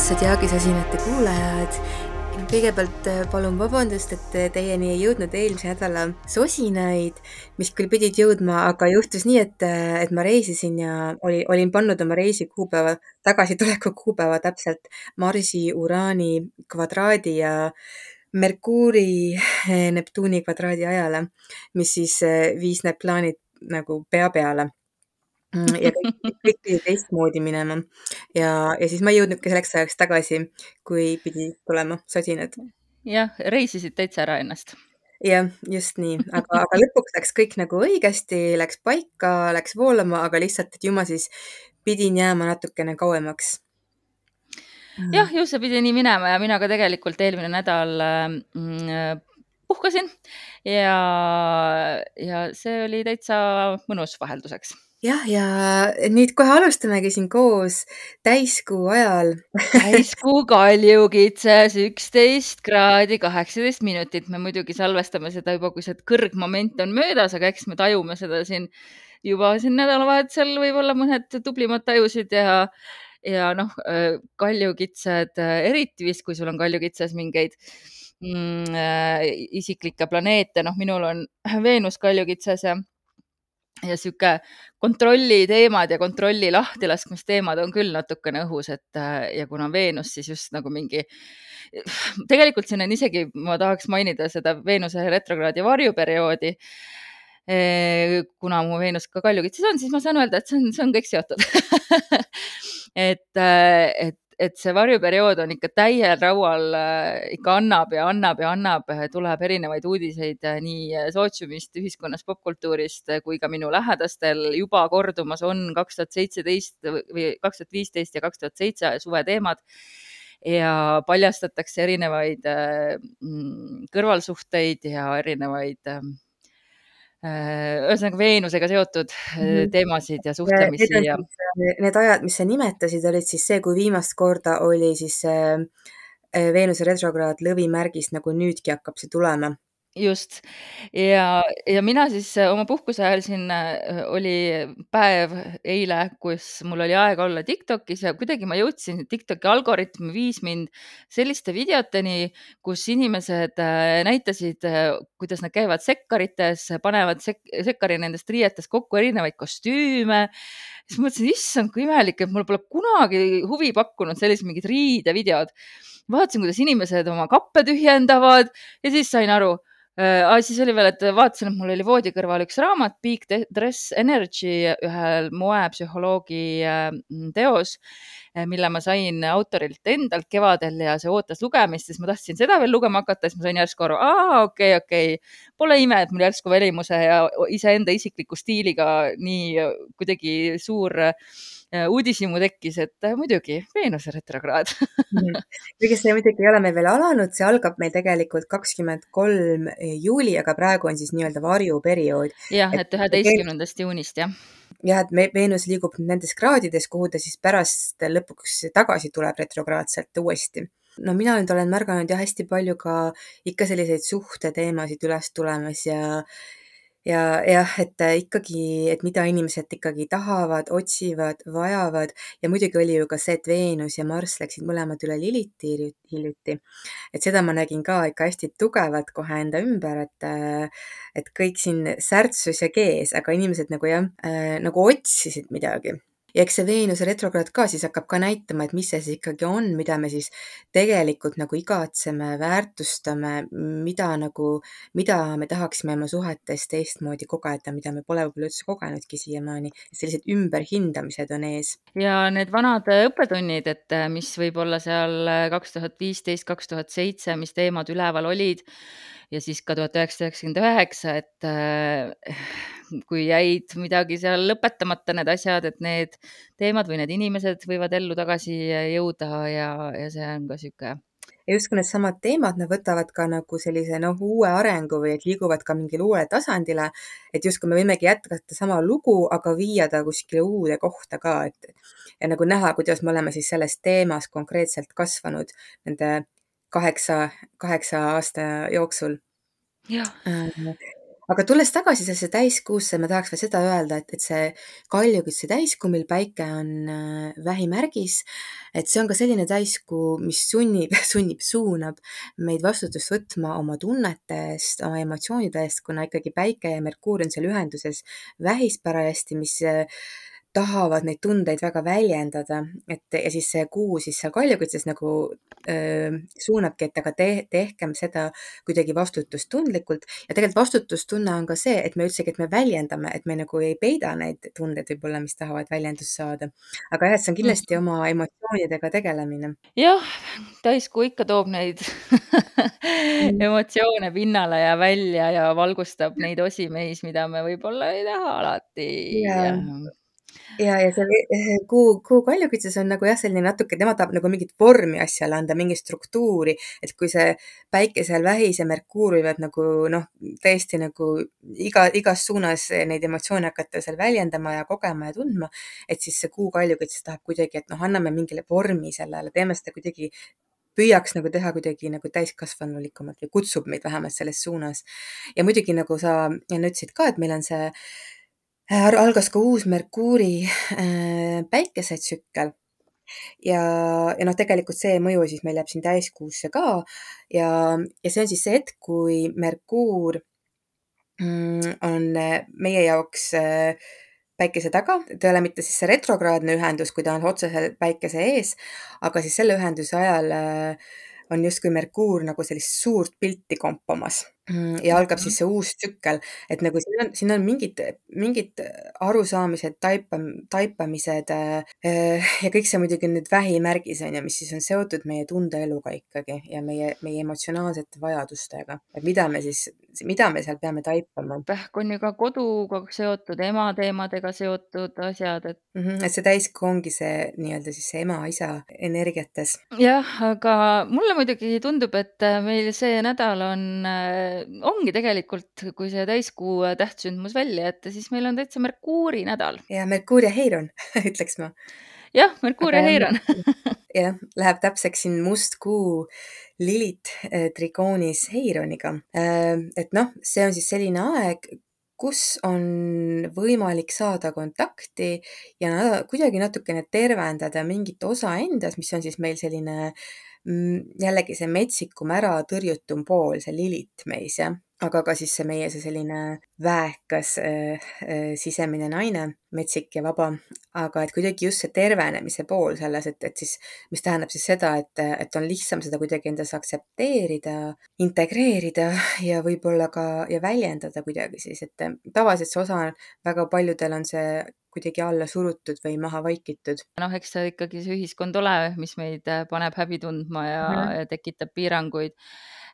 armsad Zodiaagi-sosinate kuulajad. kõigepealt äh, palun vabandust, et äh, teieni ei jõudnud eelmise nädala sosinaid, mis küll pidid jõudma, aga juhtus nii, et, äh, et ma reisisin ja oli, olin pannud oma reisi kuupäeva, tagasituleku kuupäeva täpselt Marsi, Uraani kvadraadi ja Merkuuri, Neptuuni kvadraadi ajale, mis siis viis need plaanid nagu pea peale Mm, ja kõik, kõik pidi teistmoodi minema. Ja, ja siis ma ei jõudnudki selleks ajaks tagasi, kui pidi tulema sosinad. jah, reisisid täitsa ära ennast. jah, just nii, aga, aga lõpuks läks kõik nagu õigesti, läks paika, läks voolama, aga lihtsalt, et ju ma siis pidin jääma natukene kauemaks. Mm.. jah, ju see pidi nii minema ja mina ka tegelikult eelmine nädal mm, puhkasin. Ja, ja see oli täitsa mõnus vahelduseks jah, ja nüüd kohe alustamegi siin koos täiskuu ajal täiskuu kaljukitses üksteist kraadi kaheksateist minutit. me muidugi salvestame seda juba, kui see kõrgmoment on möödas, aga eks me tajume seda siin juba siin nädalavahetusel võib-olla mõned tublimad tajusid ja, ja noh, kaljukitsed eriti vist, kui sul on kaljukitses mingeid mm, äh, isiklikke planeete, noh, minul on Veenus kaljukitses ja ja sihuke kontrolli teemad ja kontrolli lahtilaskmisteemad on küll natukene õhus, et äh, ja kuna Veenus siis just nagu mingi, tegelikult siin on isegi, ma tahaks mainida seda Veenuse retrokraadi varjuperioodi. Äh, kuna mu Veenus ka kaljukitses on, siis ma saan öelda, et see on, see on kõik seotud et, äh, et et see varjuperiood on ikka täiel raual, äh, ikka annab ja annab ja annab, äh, tuleb erinevaid uudiseid äh, nii sootsiumist, ühiskonnast, popkultuurist kui ka minu lähedastel. Juba kordumas on kaks tuhat seitseteist või kaks tuhat viisteist ja kaks tuhat seitse suveteemad ja paljastatakse erinevaid mm, kõrvalsuhteid ja erinevaid ühesõnaga Veenusega seotud mm -hmm. teemasid ja suhtlemisi need ja. Äh, need ajad, mis sa nimetasid, olid siis see, kui viimast korda oli siis Veenuse retrokraad lõvimärgis, nagu nüüdki hakkab see tulema just ja, ja mina siis äh, oma puhkuse ajal siin äh, oli päev eile, kus mul oli aega olla Tiktokis ja kuidagi ma jõudsin, Tiktoki algoritm viis mind selliste videoteni, kus inimesed äh, näitasid, kuidas nad käivad sekkarites, panevad sek sekkari nendest riietest kokku erinevaid kostüüme. siis mõtlesin, issand, kui imelik, et mul pole kunagi huvi pakkunud sellised mingid riidevideod. vaatasin, kuidas inimesed oma kappe tühjendavad ja siis sain aru äh,. siis oli veel, et vaatasin, et mul oli voodi kõrval üks raamat, Peak Dress Energy, ühel moepsühholoogi äh, teos, äh, mille ma sain autorilt endalt kevadel ja see ootas lugemist, siis ma tahtsin seda veel lugema hakata, siis ma sain järsku aru, aa, okei okay,, okei okay., pole ime, et mul järsku välimuse ja iseenda isikliku stiiliga nii kuidagi suur Äh, uudishimu tekkis, et äh, muidugi Veenuse retrokraad mhm. kuigi see muidugi ei ole meil veel alanud, see algab meil tegelikult kakskümmend kolm juuli, aga praegu on siis nii-öelda varjuperiood. jah, et üheteistkümnendast juunist, jah jah, et Veenus liigub nendes kraadides, kuhu ta siis pärast lõpuks tagasi tuleb retrokraadselt uuesti no mina nüüd olen märganud jah, hästi palju ka ikka selliseid suhteteemasid üles tulemas ja ja jah, et äh, ikkagi, et mida inimesed ikkagi tahavad, otsivad, vajavad ja muidugi oli ju ka see, et Veenus ja Marss läksid mõlemad üle Liliti hiljuti. et seda ma nägin ka ikka hästi tugevalt kohe enda ümber, et, äh, et kõik siin särtsus ja kees, aga inimesed nagu jah, äh, nagu otsisid midagi ja eks see Veenuse retrokraad ka siis hakkab ka näitama, et mis see siis ikkagi on, mida me siis tegelikult nagu igatseme, väärtustame, mida nagu, mida me tahaksime oma suhetes teistmoodi kogeda, mida me pole võib-olla üldse kogenudki siiamaani. sellised ümberhindamised on ees. ja need vanad õppetunnid, et mis võib-olla seal kaks tuhat viisteist, kaks tuhat seitse, mis teemad üleval olid ja siis ka tuhat üheksasada üheksakümmend üheksa, et äh, kui jäid midagi seal lõpetamata, need asjad, et need teemad või need inimesed võivad ellu tagasi jõuda ja, ja see on ka sihuke ja justkui needsamad teemad, nad võtavad ka nagu sellise noh, uue arengu või et liiguvad ka mingile uuele tasandile. et justkui me võimegi jätkata sama lugu, aga viia ta kuskile uude kohta ka, et ja nagu näha, kuidas me oleme siis selles teemas konkreetselt kasvanud nende kaheksa, kaheksa aasta jooksul. äh, aga tulles tagasi sellesse täiskuusse, ma tahaks veel seda öelda, et, et see kaljukitse täiskuu, mil päike on äh, vähimärgis, et see on ka selline täiskuu, mis sunnib, sunnib, suunab meid vastutust võtma oma tunnete eest, oma emotsioonide eest, kuna ikkagi päike ja Merkuur on seal ühenduses vähis parajasti, mis äh, tahavad neid tundeid väga väljendada, et ja siis see kuu siis seal kaljukitses nagu öö, suunabki, et aga te, tehkem seda kuidagi vastutustundlikult ja tegelikult vastutustunne on ka see, et me üldsegi, et me väljendame, et me nagu ei peida neid tundeid võib-olla, mis tahavad väljendust saada. aga jah, et see on kindlasti Mhm. oma emotsioonidega tegelemine. jah, täiskuu ikka toob neid Mm. emotsioone pinnale ja välja ja valgustab neid osi meis, mida me võib-olla ei taha alati jaa. Ja, ja seal eh, kuu, kuu kaljukitses on nagu jah, selline natuke, tema tahab nagu mingit vormi asjale anda, mingit struktuuri, et kui see päike seal vähis ja Merkuur võivad nagu noh, tõesti nagu iga, igas suunas neid emotsioone hakata seal väljendama ja kogema ja tundma, et siis see kuu kaljukitses tahab kuidagi, et noh, anname mingile vormi sellele, teeme seda kuidagi püüaks nagu teha kuidagi nagu täiskasvanulikumalt või kutsub meid vähemalt selles suunas. ja muidugi nagu sa enne ütlesid ka, et meil on see algas ka uus Merkuuri äh, päikesetsükkel. Ja, ja noh, tegelikult see mõju siis meil jääb siin täiskuusse ka. Ja, ja see on siis see hetk, kui Merkuur mm, on meie jaoks äh, päikese taga, ta ei ole mitte siis see retrokraadne ühendus, kui ta on otseselt päikese ees, aga siis selle ühenduse ajal äh, on justkui Merkuur nagu sellist suurt pilti kompamas ja algab siis see uus tsükkel, et nagu siin on, siin on mingid, mingid arusaamised, taipam-, taipamised äh, ja kõik see muidugi on nüüd vähimärgis on ju, mis siis on seotud meie tundeeluga ikkagi ja meie, meie emotsionaalsete vajadustega, et mida me siis, mida me seal peame taipama. pähk on ju ka koduga seotud, ema teemadega seotud asjad, et mm. -hmm, et see täiskuu ongi see nii-öelda siis see ema-isa energiates. jah, aga mulle muidugi tundub, et meil see nädal on, ongi tegelikult, kui see täiskuu tähtsündmus välja jätta, siis meil on täitsa Merkuuri nädal. ja Merkuur ja Heiron ütleks ma. jah, Merkuur ja Heiron jah, läheb täpseks siin must kuu Lilit trigoonis Heironiga. et noh, see on siis selline aeg, kus on võimalik saada kontakti ja kuidagi natukene tervendada mingit osa endas, mis on siis meil selline jällegi see metsikum, ära tõrjutum pool, see Lilit meis, jah. aga ka siis see meie see selline väekas äh, äh, sisemine naine, metsik ja vaba. aga et kuidagi just see tervenemise pool selles, et, et siis, mis tähendab siis seda, et, et on lihtsam seda kuidagi endas aktsepteerida, integreerida ja võib-olla ka, ja väljendada kuidagi siis, et tavaliselt see osa väga paljudel on see kuidagi alla surutud või maha vaikitud. noh, eks see ikkagi see ühiskond ole, mis meid paneb häbi tundma ja mm, -hmm. ja tekitab piiranguid.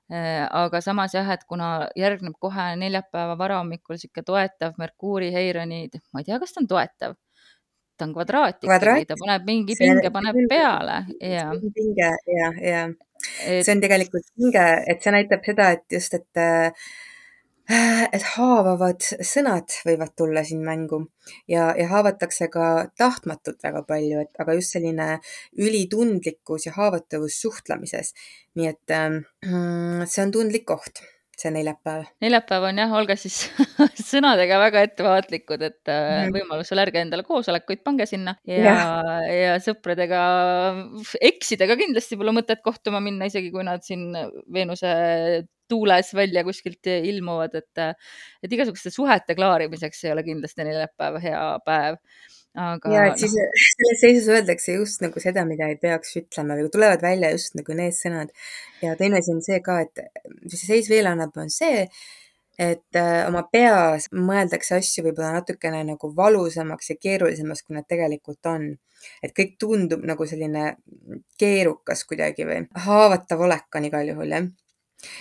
aga samas jah, et kuna järgneb kohe neljapäeva varahommikul niisugune toetav Merkuuri Heironi, ma ei tea, kas ta on toetav, ta on kvadraat ikkagi, ta paneb mingi pinge, paneb peale ja. pinge ja, ja et... see on tegelikult pinge, et see näitab seda, et just, et et haavavad sõnad võivad tulla siin mängu ja, ja haavatakse ka tahtmatult väga palju, et aga just selline ülitundlikkus ja haavatavus suhtlemises. nii et ähm, see on tundlik koht see neljapäev. neljapäev on jah, olge siis sõnadega väga ettevaatlikud, et mm -hmm. võimalusel ärge endale koosolekuid pange sinna ja, ja., ja sõpradega, eksidega kindlasti pole mõtet kohtuma minna, isegi kui nad siin Veenuse tuules välja kuskilt ilmuvad, et, et igasuguste suhete klaarimiseks ei ole kindlasti neljapäev hea päev aga. ja, et siis no. selles seisus öeldakse just nagu seda, mida ei peaks ütlema või tulevad välja just nagu need sõnad. ja teine asi on see ka, et mis see seis veel annab, on see, et äh, oma peas mõeldakse asju võib-olla natukene nagu valusamaks ja keerulisemaks, kui nad tegelikult on. et kõik tundub nagu selline keerukas kuidagi või haavatav olek on igal juhul jah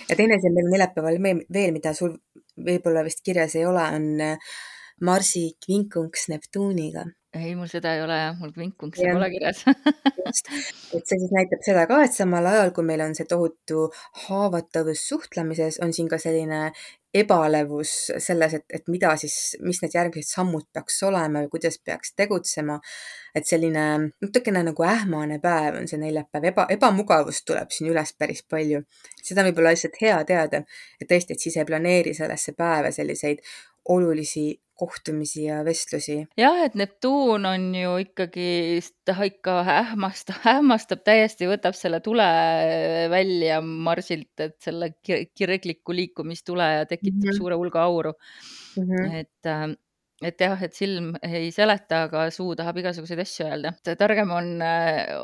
ja teine asi on meil neljapäeval veel, mida sul võib-olla vist kirjas ei ole, on Marsi kvinkunks Neptuuniga. ei, mul seda ei ole jah, mul kvinkpunktse Jah. pole kirjas et see siis näitab seda ka, et samal ajal, kui meil on see tohutu haavatavus suhtlemises, on siin ka selline ebalevus selles, et, et mida siis, mis need järgmised sammud peaks olema ja kuidas peaks tegutsema. et selline natukene nagu ähmane päev on see neljapäev, eba, ebamugavust tuleb siin üles päris palju. seda on võib-olla lihtsalt hea teada, et tõesti, et siis ei planeeri sellesse päeva selliseid olulisi kohtumisi ja vestlusi. jah, et Neptuun on ju ikkagi, ta ikka ähmastab, ähmastab täiesti, võtab selle tule välja Marsilt, et selle kirgliku liikumistule ja tekitab mm -hmm. suure hulga auru mm. -hmm. et äh, et jah, et silm ei seleta, aga suu tahab igasuguseid asju öelda. targem on,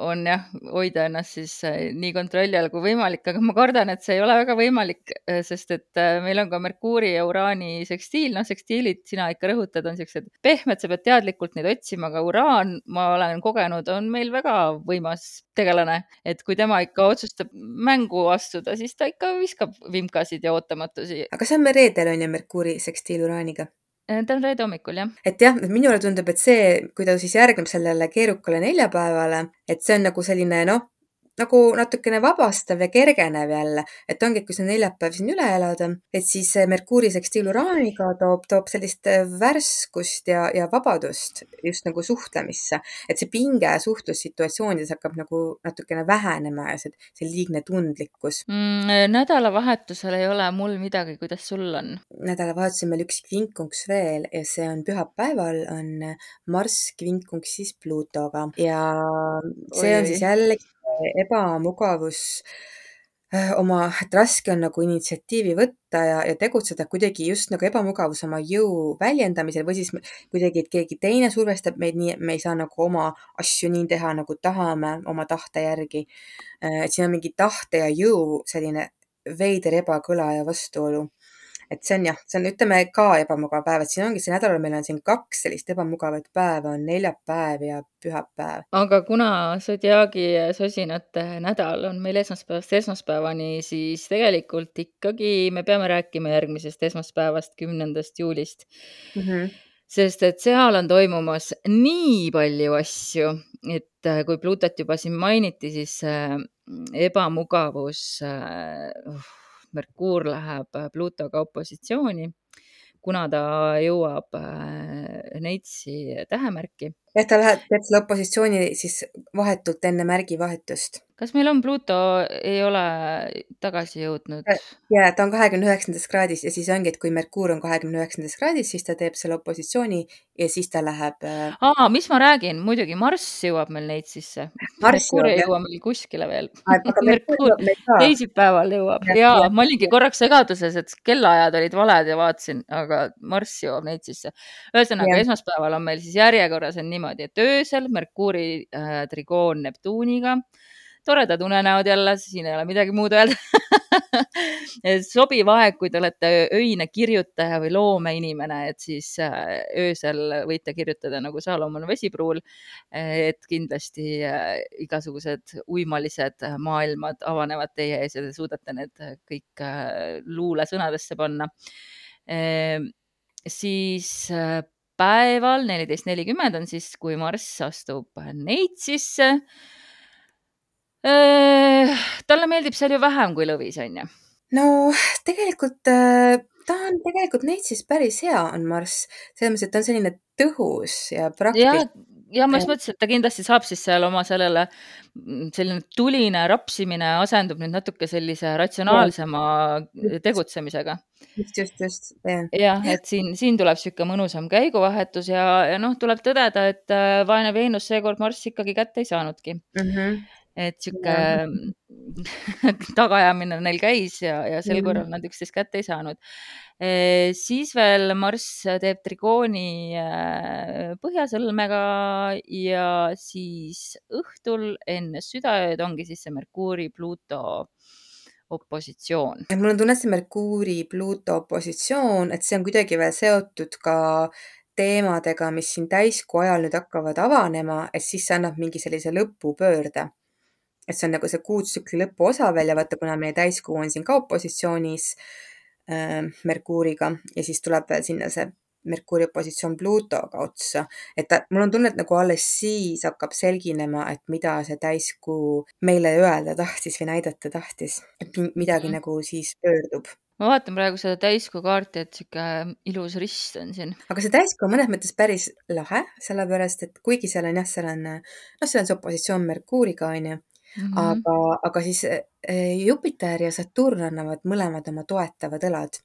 on jah, hoida ennast siis eh, nii kontrolli all kui võimalik, aga ma kardan, et see ei ole väga võimalik, eh, sest et meil on ka Merkuuri ja Uraani sekstiil, noh, sekstiilid, sina ikka rõhutad, on siuksed pehmed, sa pead teadlikult neid otsima, aga Uraan, ma olen kogenud, on meil väga võimas tegelane, et kui tema ikka otsustab mängu astuda, siis ta ikka viskab vimkasid ja ootamatusi. aga see on reedel on ju Merkuuri sekstiil Uraaniga Äh, ta on reede hommikul, jah. et jah, minule tundub, et see, kui ta siis järgneb sellele keerukale neljapäevale, et see on nagu selline noh, nagu natukene vabastav ja kergenev jälle, et ongi, et kui see neljapäev siin üle elada, et siis Merkuuri sekstiiluraaniga toob, toob sellist äh, värskust ja, ja vabadust just nagu suhtlemisse, et see pinge suhtlussituatsioonides hakkab nagu natukene vähenema ja see, see liigne tundlikkus mm,. nädalavahetusel ei ole mul midagi, kuidas sul on? nädalavahetusel meil üks kvinkunks veel ja see on pühapäeval on Marss kvinkunksis Pluutoga ja see on siis jällegi ebamugavus äh, oma, et raske on nagu initsiatiivi võtta ja, ja tegutseda kuidagi just nagu ebamugavus oma jõu väljendamisel või siis kuidagi, et keegi teine survestab meid nii, et me ei saa nagu oma asju nii teha, nagu tahame oma tahte järgi. Äh, et siin on mingi tahte ja jõu selline veider ebakõla ja vastuolu et see on jah, see on, ütleme ka ebamugav päev, et siin ongi see nädalal, meil on siin kaks sellist ebamugavat päeva, on neljapäev ja pühapäev. aga kuna Zodiaagi sosinate nädal on meil esmaspäevast esmaspäevani, siis tegelikult ikkagi me peame rääkima järgmisest esmaspäevast, kümnendast juulist mm. -hmm sest et seal on toimumas nii palju asju, et äh, kui Pluutot juba siin mainiti, siis äh, ebamugavus äh, Merkuur läheb äh, Pluutoga opositsiooni, kuna ta jõuab äh, Neitsi tähemärki. Jah, ta läheb, teeb selle opositsiooni siis vahetult enne märgivahetust kas meil on Pluto, ei ole tagasi jõudnud? ja ta on kahekümne üheksandas kraadis ja siis ongi, et kui Merkuur on kahekümne üheksandas kraadis, siis ta teeb selle opositsiooni ja siis ta läheb. Äh, aa, mis ma räägin, muidugi Marss jõuab meil neid sisse. Merkuur ei jõua meil kuskile veel. Merkuur teisipäeval jõuab ja, ja, ja ma olingi korraks segaduses, et kellaajad olid valed ja vaatasin, aga Marss jõuab neid sisse. ühesõnaga esmaspäeval on meil siis järjekorras on niimoodi, et öösel Merkuuri äh, trigoon Neptuuniga toredad unenäod jälle, siin ei ole midagi muud öelda sobiv aeg, kui te olete öine kirjutaja või loomeinimene, et siis äh, öösel võite kirjutada nagu Saalomon vesipruul. et kindlasti äh, igasugused uimalised maailmad avanevad teie ees ja te suudate need kõik äh, luulesõnadesse panna. Ehm, siis päeval neliteist nelikümmend on siis, kui Marss astub Neitsisse Äh, talle meeldib seal ju vähem kui lõvis, on ju? no tegelikult äh, ta on tegelikult Neitsis päris hea, on Marss, selles mõttes, et ta on selline tõhus ja praktiline. Ja ma just mõtlesin, et ta kindlasti saab siis seal oma sellele, mm, selline tuline rapsimine asendub nüüd natuke sellise ratsionaalsema ja. tegutsemisega. just, just, just. jah, et siin, siin tuleb niisugune mõnusam käiguvahetus ja, ja noh, tuleb tõdeda, et äh, vaene Veenus seekord Marss ikkagi kätte ei saanudki mm. -hmm et sihuke tagaajamine neil käis ja, ja sel korral nad üksteist kätte ei saanud e,. siis veel Marss teeb trigooni äh, Põhjasõlmega ja siis õhtul enne südaööd ongi siis see Merkuuri, Pluuto opositsioon. mul on tunne, et see Merkuuri-Pluuto opositsioon, et see on kuidagi veel seotud ka teemadega, mis siin täiskuu ajal nüüd hakkavad avanema, et siis see annab mingi sellise lõpupöörde et see on nagu see kuutsükli lõpuosa veel ja vaata, kuna meie täiskuu on siin ka opositsioonis äh, Merkuuriga ja siis tuleb veel sinna see Merkuuri opositsioon Pluutoga otsa, et ta, mul on tunne, et nagu alles siis hakkab selginema, et mida see täiskuu meile öelda tahtis või näidata tahtis, et midagi Mhm. nagu siis pöördub. ma vaatan praegu seda täiskuu kaarti, et sihuke ilus rist on siin. aga see täiskuu on mõnes mõttes päris lahe, sellepärast et kuigi seal on jah, seal on, noh, seal on see opositsioon Merkuuriga, onju, Mhm. aga, aga siis eh, Jupiter ja Saturn annavad mõlemad oma toetavad õlad.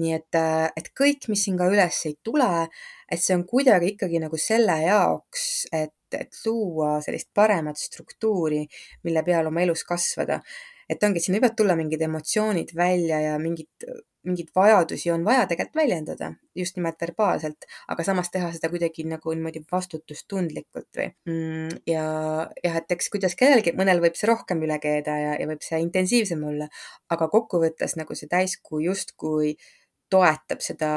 nii et, et kõik, mis siin ka üles ei tule, et see on kuidagi ikkagi nagu selle jaoks, et, et luua sellist paremat struktuuri, mille peal oma elus kasvada. et ongi, siin võivad tulla mingid emotsioonid välja ja mingid, mingeid vajadusi on vaja tegelikult väljendada, just nimelt verbaalselt, aga samas teha seda kuidagi nagu niimoodi vastutustundlikult või mm, ja jah, et eks kuidas kellelgi, mõnel võib see rohkem üle keeda ja, ja võib see intensiivsem olla, aga kokkuvõttes nagu see täiskuu justkui toetab seda,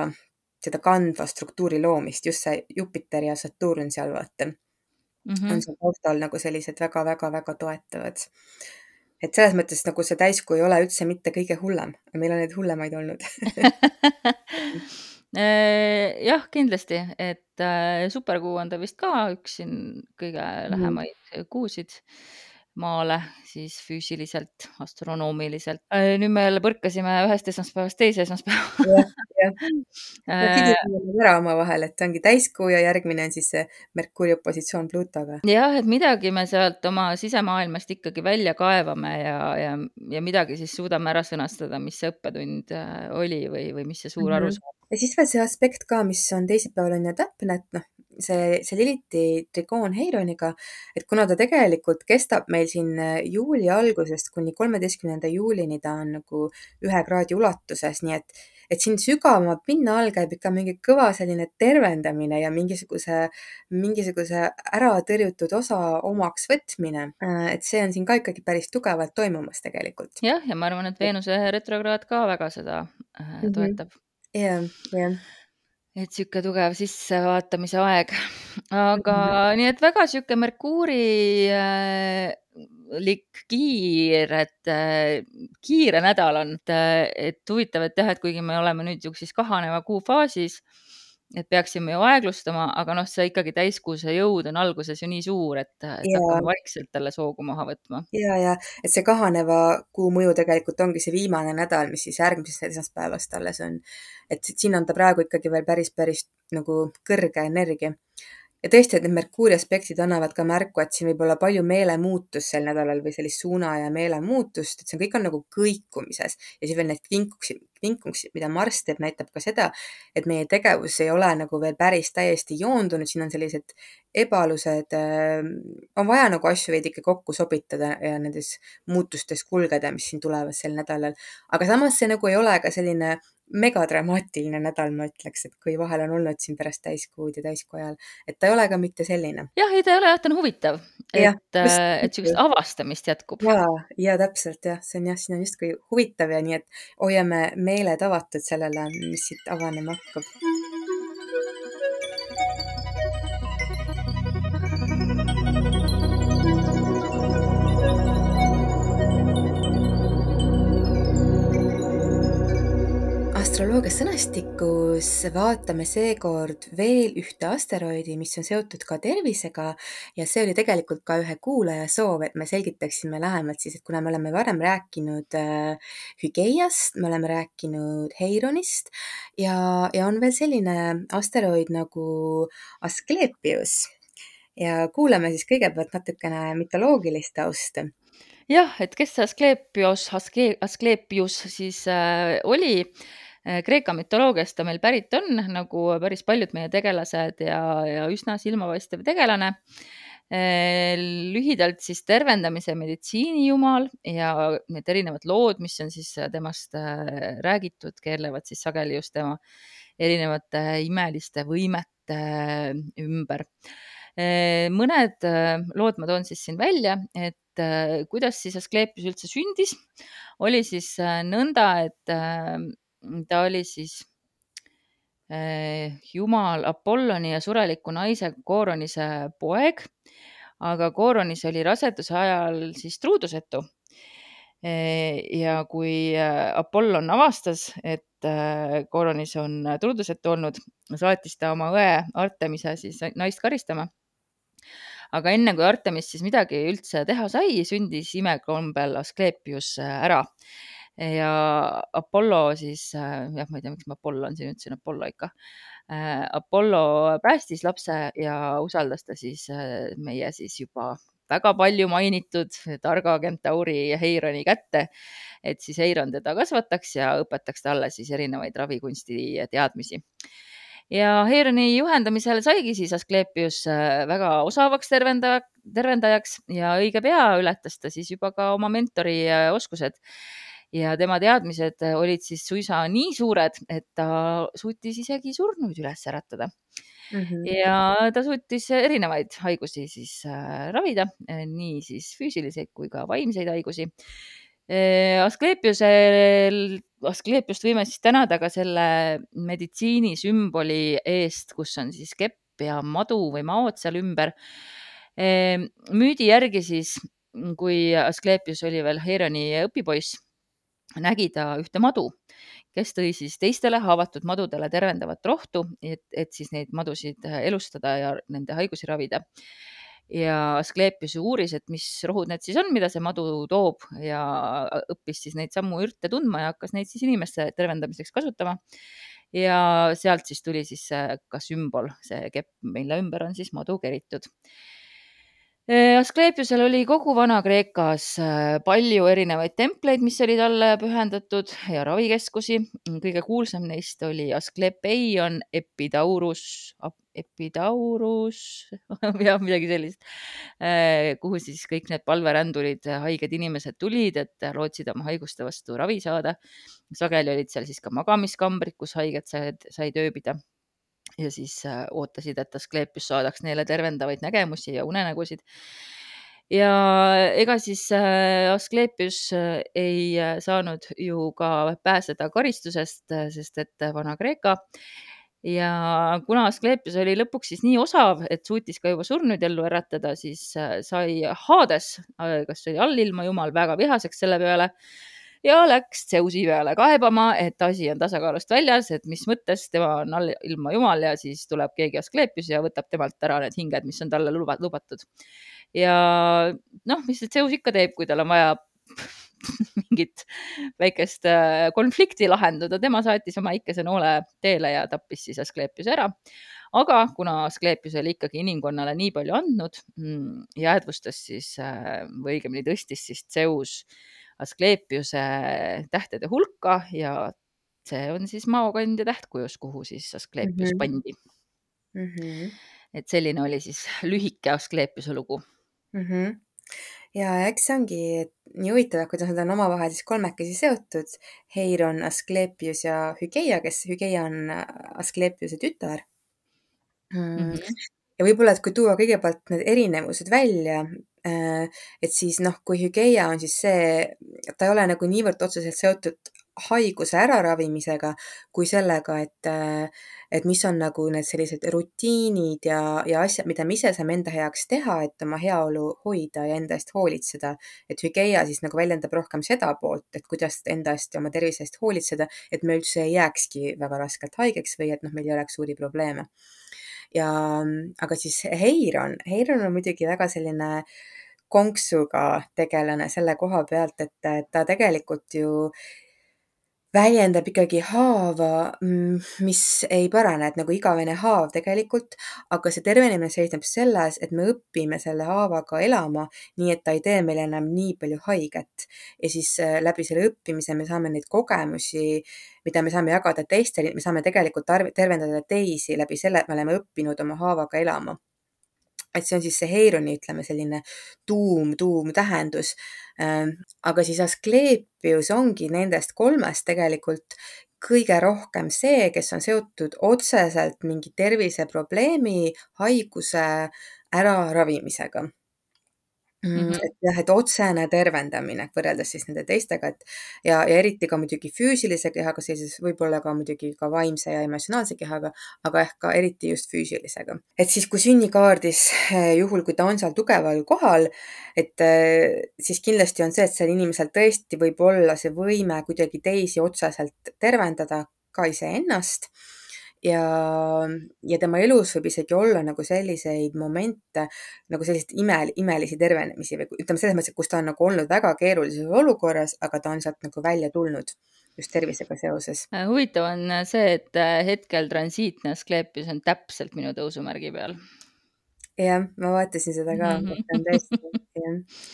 seda kandva struktuuri loomist, just see Jupiter ja Saturn seal vaata mm, -hmm. on seal taustal nagu sellised väga-väga-väga toetavad et selles mõttes nagu see täiskuu ei ole üldse mitte kõige hullem, meil on neid hullemaid olnud. Jah, kindlasti, et äh, superkuu on ta vist ka üks siin kõige Mhm. lähemaid kuusid maale siis füüsiliselt, astronoomiliselt. nüüd me jälle põrkasime ühest esmaspäevast teise esmaspäeva. jah, jah. Äh, ära omavahel, et ongi täiskuu ja järgmine on siis see Merkuuri opositsioon Pluutoga. jah, et midagi me sealt oma sisemaailmast ikkagi välja kaevame ja, ja, ja midagi siis suudame ära sõnastada, mis see õppetund äh, oli või, või mis see suur Mhm. arusaam ja siis veel see aspekt ka, mis on teisipäeval on ju täpne, et noh, see, see Liliti trigoon Heironiga, et kuna ta tegelikult kestab meil siin juuli algusest kuni kolmeteistkümnenda juulini, ta on nagu ühe kraadi ulatuses, nii et, et siin sügavama pinna all käib ikka mingi kõva selline tervendamine ja mingisuguse, mingisuguse äratõrjutud osa omaks võtmine. et see on siin ka ikkagi päris tugevalt toimumas tegelikult. jah, ja ma arvan, et Veenuse retrokraad ka väga seda äh, toetab jah, jah. Et sihuke tugev sissevaatamise aeg, aga -hmm. nii et väga sihuke Merkuuri äh, lik kiired äh,, kiire nädal on, et, et huvitav, et jah, et kuigi me oleme nüüd siis kahaneva kuu faasis, et peaksime ju aeglustama, aga noh, see ikkagi täiskuuse jõud on alguses ju nii suur, et, et ja. hakkame vaikselt talle soogu maha võtma. ja, ja et see kahaneva kuu mõju tegelikult ongi see viimane nädal, mis siis järgmisest esmaspäevast alles on. et siin on ta praegu ikkagi veel päris, päris nagu kõrge energia ja tõesti, et need Merkuuri aspektid annavad ka märku, et siin võib olla palju meelemuutust sel nädalal või sellist suuna ja meelemuutust, et see kõik on nagu kõikumises ja siis veel need kvinkuksid, kvinkuksid, mida Marss teeb, näitab ka seda, et meie tegevus ei ole nagu veel päris täiesti joondunud, siin on sellised ebalused, on vaja nagu asju veidike kokku sobitada ja nendes muutustes kulgeda, mis siin tulevad sel nädalal. aga samas see nagu ei ole ka selline megadramaatiline nädal, ma ütleks, et kui vahel on olnud siin pärast täiskuud ja täiskuu ajal, et ta ei ole ka mitte selline. jah, ei ta ei ole jah, ta on huvitav, et, et sihukest avastamist jätkub. ja, ja täpselt jah, see on jah, siin on justkui huvitav ja nii, et hoiame meeled avatud sellele, mis siit avanema hakkab. Sõnastikus vaatame seekord veel ühte asteroidi, mis on seotud ka tervisega. Ja see oli tegelikult ka ühe kuulaja soov, et me selgitaksime lähemalt siis, et kuna me oleme varem rääkinud äh, Hügeiast, me oleme rääkinud Heironist ja, ja on veel selline asteroid nagu Asklepios ja kuulame siis kõigepealt natukene mütoloogilist tausta. Jah, et kes see Asklepios, Asklepius siis äh, oli Kreeka mütoloogiast ta meil pärit on, nagu päris paljud meie tegelased ja, ja üsna silmapaistev tegelane. lühidalt siis tervendamise meditsiinijumal ja need erinevad lood, mis on siis temast räägitud, keerlevad siis sageli just tema erinevate imeliste võimete ümber. mõned lood ma toon siis siin välja, et kuidas siis Asklepius üldse sündis, oli siis nõnda, et ta oli siis jumal Apolloni ja sureliku naise Kooronise poeg, aga Kooronis oli raseduse ajal siis truudusetu. ja kui Apollon avastas, et kooronis on turdusetu olnud, saatis ta oma õe Artemise siis naist karistama aga enne kui Artemis siis midagi üldse teha sai, sündis imekombel Asklepius ära ja Apollo siis, jah, ma ei tea, miks ma Apollon siin ütlesin, Apollo ikka. Apollo päästis lapse ja usaldas ta siis meie siis juba väga palju mainitud targa kentauri Heironi kätte, et siis Heiron teda kasvataks ja õpetaks talle siis erinevaid ravikunsti teadmisi ja Heironi juhendamisel saigi siis Asklepius väga osavaks tervendaja, tervendajaks ja õige pea ületas ta siis juba ka oma mentori oskused. Ja tema teadmised olid siis suisa nii suured, et ta suutis isegi surnuid üles äratada mm. -hmm. ja ta suutis erinevaid haigusi siis ravida, nii siis füüsiliseid kui ka vaimseid haigusi Asklepiusel, Asklepiust võime siis tänada ka selle meditsiinisümboli eest, kus on siis kepp ja madu või maod seal ümber. müüdi järgi siis, kui Asklepius oli veel Heironi õpipoiss, nägi ta ühte madu, kes tõi siis teistele haavatud madudele tervendavat rohtu, et, et siis neid madusid elustada ja nende haigusi ravida ja Asklepius uuris, et mis rohud need siis on, mida see madu toob ja õppis siis neid samu ürte tundma ja hakkas neid siis inimeste tervendamiseks kasutama. ja sealt siis tuli siis ka sümbol, see kepp, mille ümber on siis madu keritud Asklepiusel oli kogu Vana-Kreekas palju erinevaid templeid, mis olid talle pühendatud ja ravikeskusi. kõige kuulsam neist oli Asklepeion Epidaurus, Epidaurus jah, midagi sellist, kuhu siis kõik need palverändurid, haiged inimesed tulid, et lootsid oma haiguste vastu ravi saada. sageli olid seal siis ka magamiskambrid, kus haiged said, said ööbida ja siis äh, ootasid, et Asklepius saadaks neile tervendavaid nägemusi ja unenägusid. ja ega siis äh, Asklepius äh, ei saanud ju ka pääseda karistusest, sest et Vana-Kreeka ja kuna Asklepius oli lõpuks siis nii osav, et suutis ka juba surnuid ellu äratada, siis sai Hades, kas oli allilma jumal, väga vihaseks selle peale ja läks Zeusi peale kaebama, et asi on tasakaalust väljas, et mis mõttes tema on all ilma jumal ja siis tuleb keegi Asklepius ja võtab temalt ära need hinged, mis on talle lubatud. ja noh, mis see Zeus ikka teeb, kui tal on vaja mingit väikest äh, konflikti lahendada, tema saatis oma ikese noole teele ja tappis siis Asklepiuse ära. aga kuna Asklepius oli ikkagi inimkonnale nii palju andnud, mm, jäädvustas siis äh, või õigemini tõstis siis Zeus Asklepiuse tähtede hulka ja see on siis maokandja tähtkujus, kuhu siis Asklepius mm -hmm. pandi mm. -hmm. et selline oli siis lühike Asklepiuse lugu mm. -hmm. ja eks see ongi nii huvitav, kuidas nad on omavahel siis kolmekesi seotud. Heiron, Asklepius ja Hügeia, kes Hügeia on Asklepiuse tütar mm. -hmm. ja võib-olla, et kui tuua kõigepealt need erinevused välja, et siis noh, kui hügeia on siis see, ta ei ole nagu niivõrd otseselt seotud haiguse äraravimisega kui sellega, et, et mis on nagu need sellised rutiinid ja, ja asjad, mida me ise saame enda heaks teha, et oma heaolu hoida ja enda eest hoolitseda. et hügeia siis nagu väljendab rohkem seda poolt, et kuidas enda eest ja oma tervise eest hoolitseda, et me üldse ei jääkski väga raskelt haigeks või et noh, meil ei oleks suuri probleeme ja aga siis Heiron, Heiron on muidugi väga selline konksuga tegelane selle koha pealt, et ta tegelikult ju väljendab ikkagi haava, mm, mis ei parane, et nagu igavene haav tegelikult, aga see tervenemine seisneb selles, et me õpime selle haavaga elama, nii et ta ei tee meile enam nii palju haiget. ja siis äh, läbi selle õppimise me saame neid kogemusi, mida me saame jagada teistele, me saame tegelikult tervendada teisi läbi selle, et me oleme õppinud oma haavaga elama et see on siis see Heironi, ütleme selline tuum, tuumtähendus. Ähm, aga siis Asklepius ongi nendest kolmest tegelikult kõige rohkem see, kes on seotud otseselt mingi terviseprobleemi, haiguse äraravimisega Mm, Mhm. et jah, et otsene tervendamine võrreldes siis nende teistega, et ja, ja eriti ka muidugi füüsilise kehaga, sellises võib-olla ka muidugi ka vaimse ja emotsionaalse kehaga, aga ehk ka eriti just füüsilisega. et siis, kui sünnikaardis, eh, juhul kui ta on seal tugeval kohal, et eh, siis kindlasti on see, et sel inimesel tõesti võib olla see võime kuidagi teisi otseselt tervendada, ka iseennast ja, ja tema elus võib isegi olla nagu selliseid momente, nagu selliseid ime, imelisi tervenemisi või ütleme selles mõttes, et kus ta on nagu olnud väga keerulises olukorras, aga ta on sealt nagu välja tulnud just tervisega seoses. Äh, huvitav on see, et äh, hetkel transiitne Asklepios on täpselt minu tõusumärgi peal. Jah, ma vaatasin seda ka mm, -hmm. tõesti,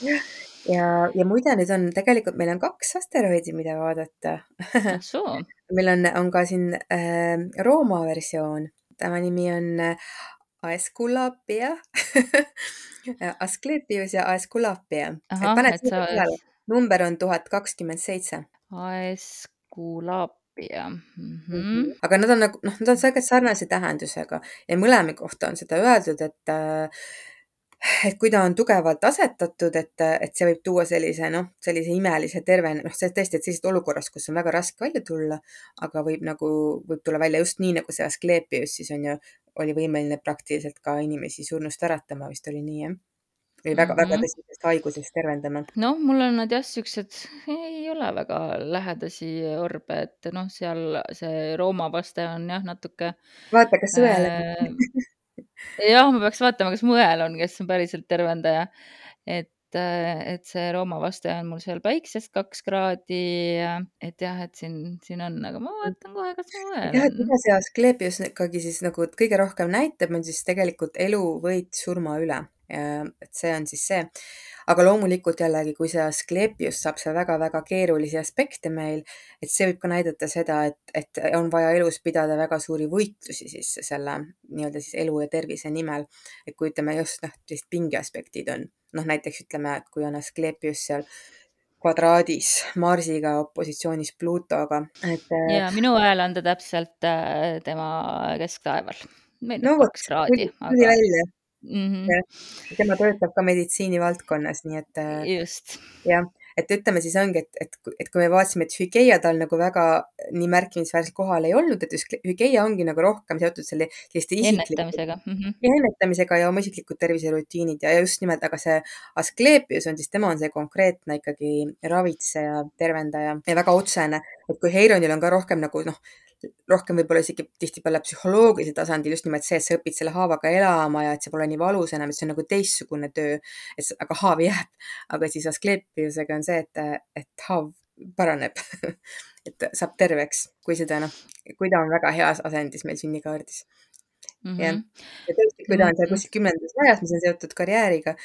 jah. ja, ja muide, nüüd on tegelikult, meil on kaks asteroidi, mida vaadata meil on, on ka siin äh, Rooma versioon, tema nimi on äh, Aesculapia Asklepios ja Aesculapia. paned et sinna sa peale, number on tuhat kakskümmend seitse. Aesculapia mm. -hmm. Aga nad on nagu, noh, nad on tegelikult sarnase tähendusega ja mõlema kohta on seda öeldud, et äh, et kui ta on tugevalt asetatud, et, et see võib tuua sellise, noh, sellise imelise tervene, noh, see tõesti, et sellisest olukorrast, kus on väga raske välja tulla, aga võib nagu, võib tulla välja just nii, nagu see Asklepios siis on ju, oli võimeline praktiliselt ka inimesi surnust äratama, vist oli nii, jah? Või väga mm, väga Mhm. tõsisest haigusest tervendama. noh, mul on nad jah, siuksed, ei ole väga lähedasi orbe, et noh, seal see Rooma vaste on jah, natuke vaata, kas õel on äh, jah, ma peaks vaatama, kas mu õel on, kes on päriselt tervendaja. et, äh, et see Rooma vaste on mul seal päiksest kaks kraadi. et jah, et siin, siin on, aga ma vaatan kohe, kas mu õel jah, et on. mida see Asklepios ikkagi siis nagu kõige rohkem näitab, on siis tegelikult elu võit surma üle. Et see on siis see. aga loomulikult jällegi, kui see Asklepios saab seal väga-väga keerulisi aspekte meil, et see võib ka näidata seda, et, et on vaja elus pidada väga suuri võitlusi siis selle nii-öelda siis elu ja tervise nimel. et kui ütleme just noh, sellised pingeaspektid on, noh näiteks ütleme, et kui on Asklepios seal kvadraadis Marsiga opositsioonis Pluutoga, et. ja minu ajal on ta täpselt äh, tema kesktaeval. no vot, tuli aga välja. Mm -hmm. tema töötab ka meditsiinivaldkonnas, nii et just. jah, et ütleme siis ongi, et, et, et kui me vaatasime, et hügeia tal nagu väga nii märkimisväärselt kohal ei olnud, et just hügeia ongi nagu rohkem seotud selle, selliste ennetamisega mm. -hmm. ja ennetamisega ja oma isiklikud terviserutiinid ja just nimelt, aga see Asklepios on siis, tema on see konkreetne ikkagi ravitseja, tervendaja ja väga otsene, et kui Heironil on ka rohkem nagu noh, rohkem võib-olla isegi tihtipeale psühholoogilisel tasandil just nimelt see, et sa õpid selle haavaga elama ja et see pole nii valus enam, et see on nagu teistsugune töö. et aga haav jääb, aga siis Asklepiosega on see, et, et haav paraneb et saab terveks, kui seda noh, kui ta on väga heas asendis meil sünnikaardis mm. -hmm. jah, ja tõesti, kui ta on seal kuskil kümnendas majas, mis on seotud karjääriga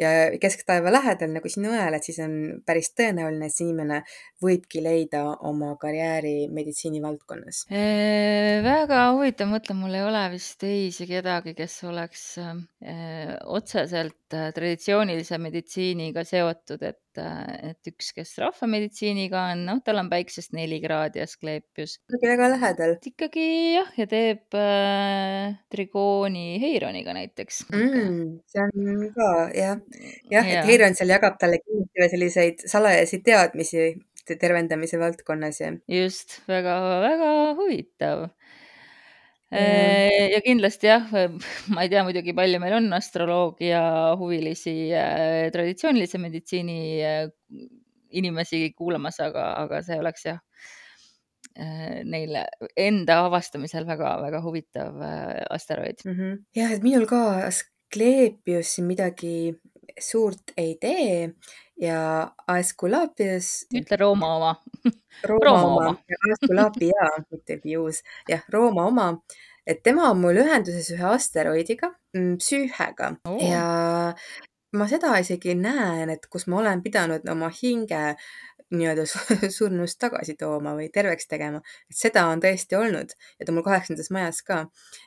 ja kesktaeva lähedal nagu sinu õel, et siis on päris tõenäoline, et see inimene võibki leida oma karjääri meditsiinivaldkonnas. väga huvitav, mõtlen, mul ei ole vist teisi kedagi, kes oleks äh, otseselt äh, traditsioonilise meditsiiniga seotud, et, et üks, kes rahvameditsiiniga on, noh, tal on päiksest neli kraadi Asklepios. ikkagi väga lähedal. ikkagi jah, ja teeb äh, trigooni Heironiga näiteks mm,. see on ka jah, jah ja., et Heiron seal jagab talle kindlasti selliseid salajasi teadmisi tervendamise valdkonnas ja. just väga-väga huvitav ja kindlasti jah, ma ei tea muidugi, palju meil on astroloogia huvilisi äh, traditsioonilise meditsiini äh, inimesi kuulamas, aga, aga see oleks jah neile enda avastamisel väga-väga huvitav asteroid mm. -hmm. jah, et minul ka Asklepios midagi suurt ei tee ja Aesculapius. ütle Rooma oma. Rooma, Rooma oma, Aesculapia, mitte Pius, jah, Rooma oma, et tema on mul ühenduses ühe asteroidiga, Psüühega. Oo. ja ma seda isegi näen, et kus ma olen pidanud oma hinge nii-öelda surnust tagasi tooma või terveks tegema, et seda on tõesti olnud ja ta mul kaheksandas majas ka.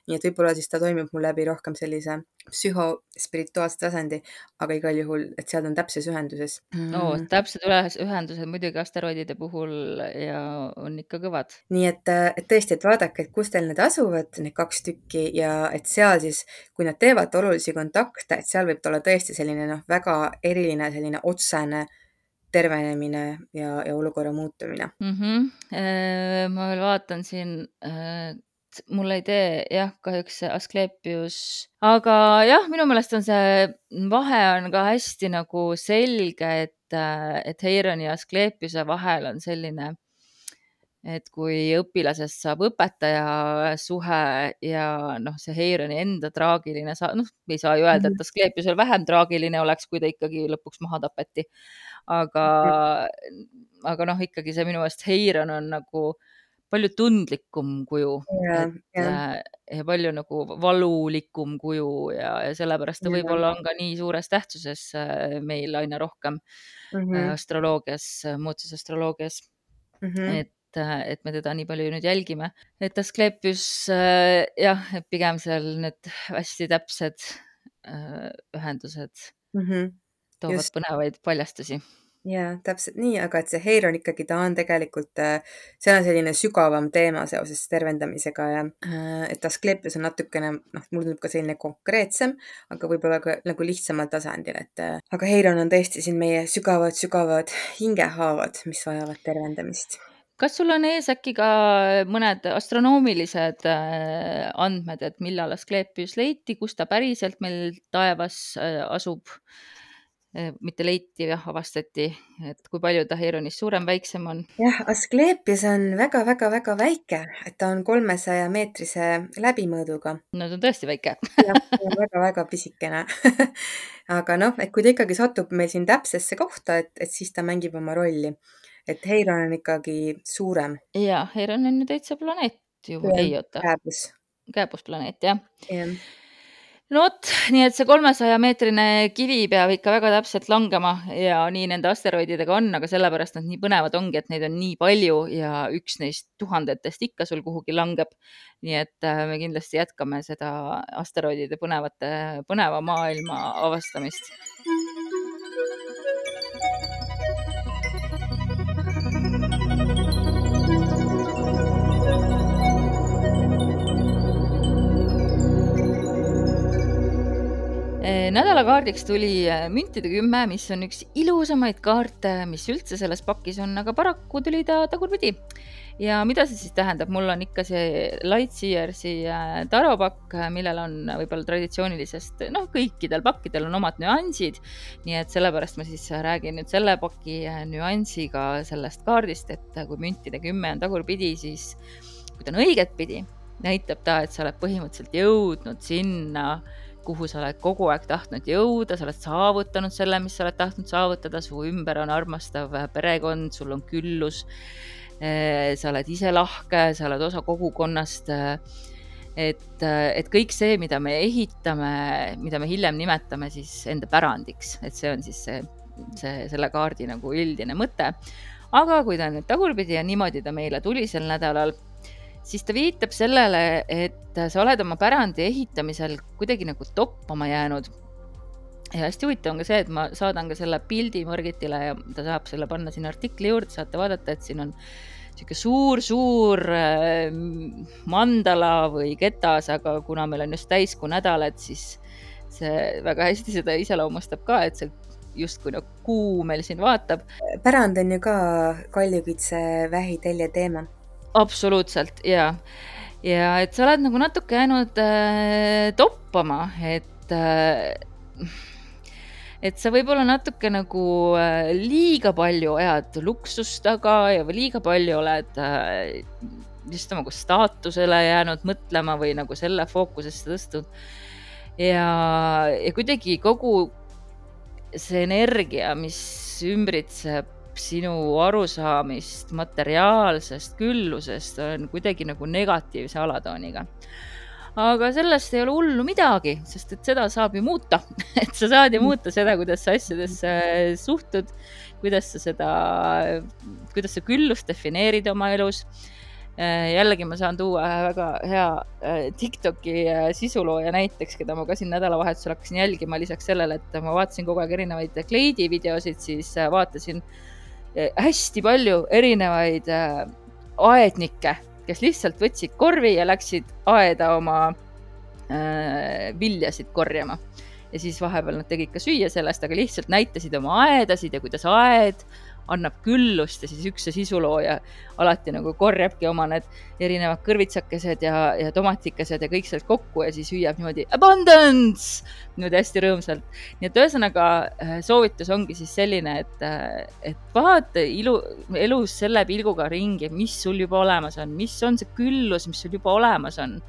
nii et võib-olla siis ta toimub mul läbi rohkem sellise psühhospirituaalse tasandi, aga igal juhul, et seal on täpses ühenduses mm.. oo, täpsed ühendused muidugi asteroidide puhul ja on ikka kõvad. nii et, et tõesti, et vaadake, et kus teil need asuvad, need kaks tükki ja et seal siis, kui nad teevad olulisi kontakte, et seal võib olla tõesti selline noh, väga eriline selline otsene tervenemine ja, ja olukorra muutumine mm. -hmm. ma veel vaatan siin, mul ei tee jah, kahjuks see Asklepios, aga jah, minu meelest on see vahe on ka hästi nagu selge, et, et Heironi ja Asklepiuse vahel on selline et kui õpilasest saab õpetaja suhe ja noh, see Heironi enda traagiline sa-, noh, ei saa ju öelda, et mhm. Asklepiusel vähem traagiline oleks, kui ta ikkagi lõpuks maha tapeti. aga -hmm. aga noh, ikkagi see minu meelest Heiron on nagu palju tundlikum kuju yeah,, et yeah. ja palju nagu valulikum kuju ja, ja sellepärast ta võib-olla on ka nii suures tähtsuses äh, meil aina rohkem mm -hmm. astroloogias, muutusastroloogias mm. -hmm. et et, et me teda nii palju nüüd jälgime. et Asklepius äh, jah, et pigem seal need hästi täpsed äh, ühendused mm -hmm. toovad Just. põnevaid paljastusi jaa, täpselt nii, aga et see Heiron ikkagi, ta on tegelikult, äh, see on selline sügavam teema seoses tervendamisega ja äh, et Asklepios on natukene, noh, mulle tundub ka selline konkreetsem, aga võib-olla ka nagu lihtsamal tasandil, et aga Heiron on tõesti siin meie sügavad-sügavad hingehaavad, mis vajavad tervendamist kas sul on ees äkki ka mõned astronoomilised äh, andmed, et millal Asklepios leiti, kus ta päriselt meil taevas äh, asub? Äh, mitte leiti, jah, avastati, et kui palju ta Heironist suurem, väiksem on? jah, Asklepios on väga-väga-väga väike, et ta on kolmesaja meetrise läbimõõduga. no ta on tõesti väike jah, väga-väga pisikene aga noh, et kui ta ikkagi satub meil siin täpsesse kohta, et, et siis ta mängib oma rolli et Heiron on ikkagi suurem. ja, Heiron on ju täitsa planeet ju, ei oota. kääbus. kääbusplaneet jah ja. no vot, nii et see kolmesaja meetrine kivi peab ikka väga täpselt langema ja nii nende asteroididega on, aga sellepärast nad nii põnevad ongi, et neid on nii palju ja üks neist tuhandetest ikka sul kuhugi langeb. nii et äh, me kindlasti jätkame seda asteroidide põnevate, põneva maailma avastamist nädalakaardiks tuli äh, müntide kümme, mis on üks ilusamaid kaarte, mis üldse selles pakis on, aga paraku tuli ta tagurpidi. ja mida see siis tähendab, mul on ikka see Lightseersi äh, taropakk, millel on võib-olla traditsioonilisest, noh, kõikidel pakkidel on omad nüansid. nii et sellepärast ma siis räägin nüüd selle paki äh, nüansiga sellest kaardist, et kui müntide kümme on tagurpidi, siis kui ta on õigetpidi, näitab ta, et sa oled põhimõtteliselt jõudnud sinna kuhu sa oled kogu aeg tahtnud jõuda, sa oled saavutanud selle, mis sa oled tahtnud saavutada, su ümber on armastav perekond, sul on küllus. Eh, sa oled ise lahke, sa oled osa kogukonnast. et, et kõik see, mida me ehitame, mida me hiljem nimetame siis enda pärandiks, et see on siis see, see, selle kaardi nagu üldine mõte. aga kui ta nüüd tagurpidi ja niimoodi ta meile tuli sel nädalal siis ta viitab sellele, et sa oled oma pärandi ehitamisel kuidagi nagu toppama jäänud. ja hästi huvitav on ka see, et ma saadan ka selle pildi Margitile ja ta saab selle panna sinna artikli juurde, saate vaadata, et siin on niisugune suur-suur äh, mandala või ketas, aga kuna meil on just täiskuu nädal, et siis see väga hästi seda iseloomustab ka, et see justkui nagu kuu meil siin vaatab. pärand on ju ka kaljukitse vähitelje teema absoluutselt ja, ja et sa oled nagu natuke jäänud äh, toppama, et äh, et sa võib-olla natuke nagu äh, liiga palju ajad luksust taga ja liiga palju oled äh, just nagu staatusele jäänud mõtlema või nagu selle fookusesse tõstnud. ja, ja kuidagi kogu see energia, mis ümbritseb sinu arusaamist materiaalsest küllusest on kuidagi nagu negatiivse alatooniga. aga sellest ei ole hullu midagi, sest et seda saab ju muuta et sa saad ju muuta seda, kuidas sa asjadesse suhtud, kuidas sa seda, kuidas sa küllust defineerid oma elus Äh, jällegi ma saan tuua ühe väga hea äh, Tiktoki äh, sisulooja näiteks, keda ma ka siin nädalavahetusel hakkasin jälgima, lisaks sellele, et ma vaatasin kogu aeg erinevaid kleidi videosid, siis vaatasin hästi palju erinevaid aednikke, kes lihtsalt võtsid korvi ja läksid aeda oma viljasid korjama. ja siis vahepeal nad tegid ka süüa sellest, aga lihtsalt näitasid oma aedasid ja kuidas aed annab küllust ja siis üks see sisulooja alati nagu korjabki oma need erinevad kõrvitsakesed ja, ja tomatikesed ja kõik sealt kokku ja siis hüüab niimoodi abundance niimoodi hästi rõõmsalt. nii et ühesõnaga äh, soovitus ongi siis selline, et, äh, et vaata ilu, elus selle pilguga ringi, mis sul juba olemas on, mis on see küllus, mis sul juba olemas on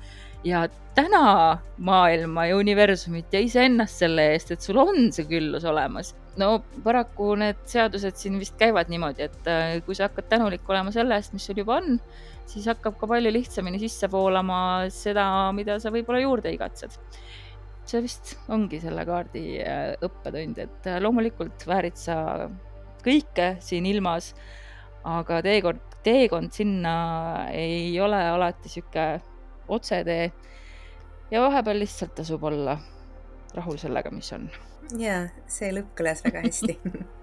ja täna maailma ja universumit ja iseennast selle eest, et sul on see küllus olemas no paraku need seadused siin vist käivad niimoodi, et äh, kui sa hakkad tänulik olema selle eest, mis sul juba on, siis hakkab ka palju lihtsamini sisse voolama seda, mida sa võib-olla juurde igatsed. see vist ongi selle kaardi äh, õppetund, et äh, loomulikult väärid sa kõike siin ilmas, aga teekord, teekond sinna ei ole alati sihuke otsetee ja vahepeal lihtsalt tasub olla rahul sellega, mis on. Jaa, see lõpp kõlas väga hästi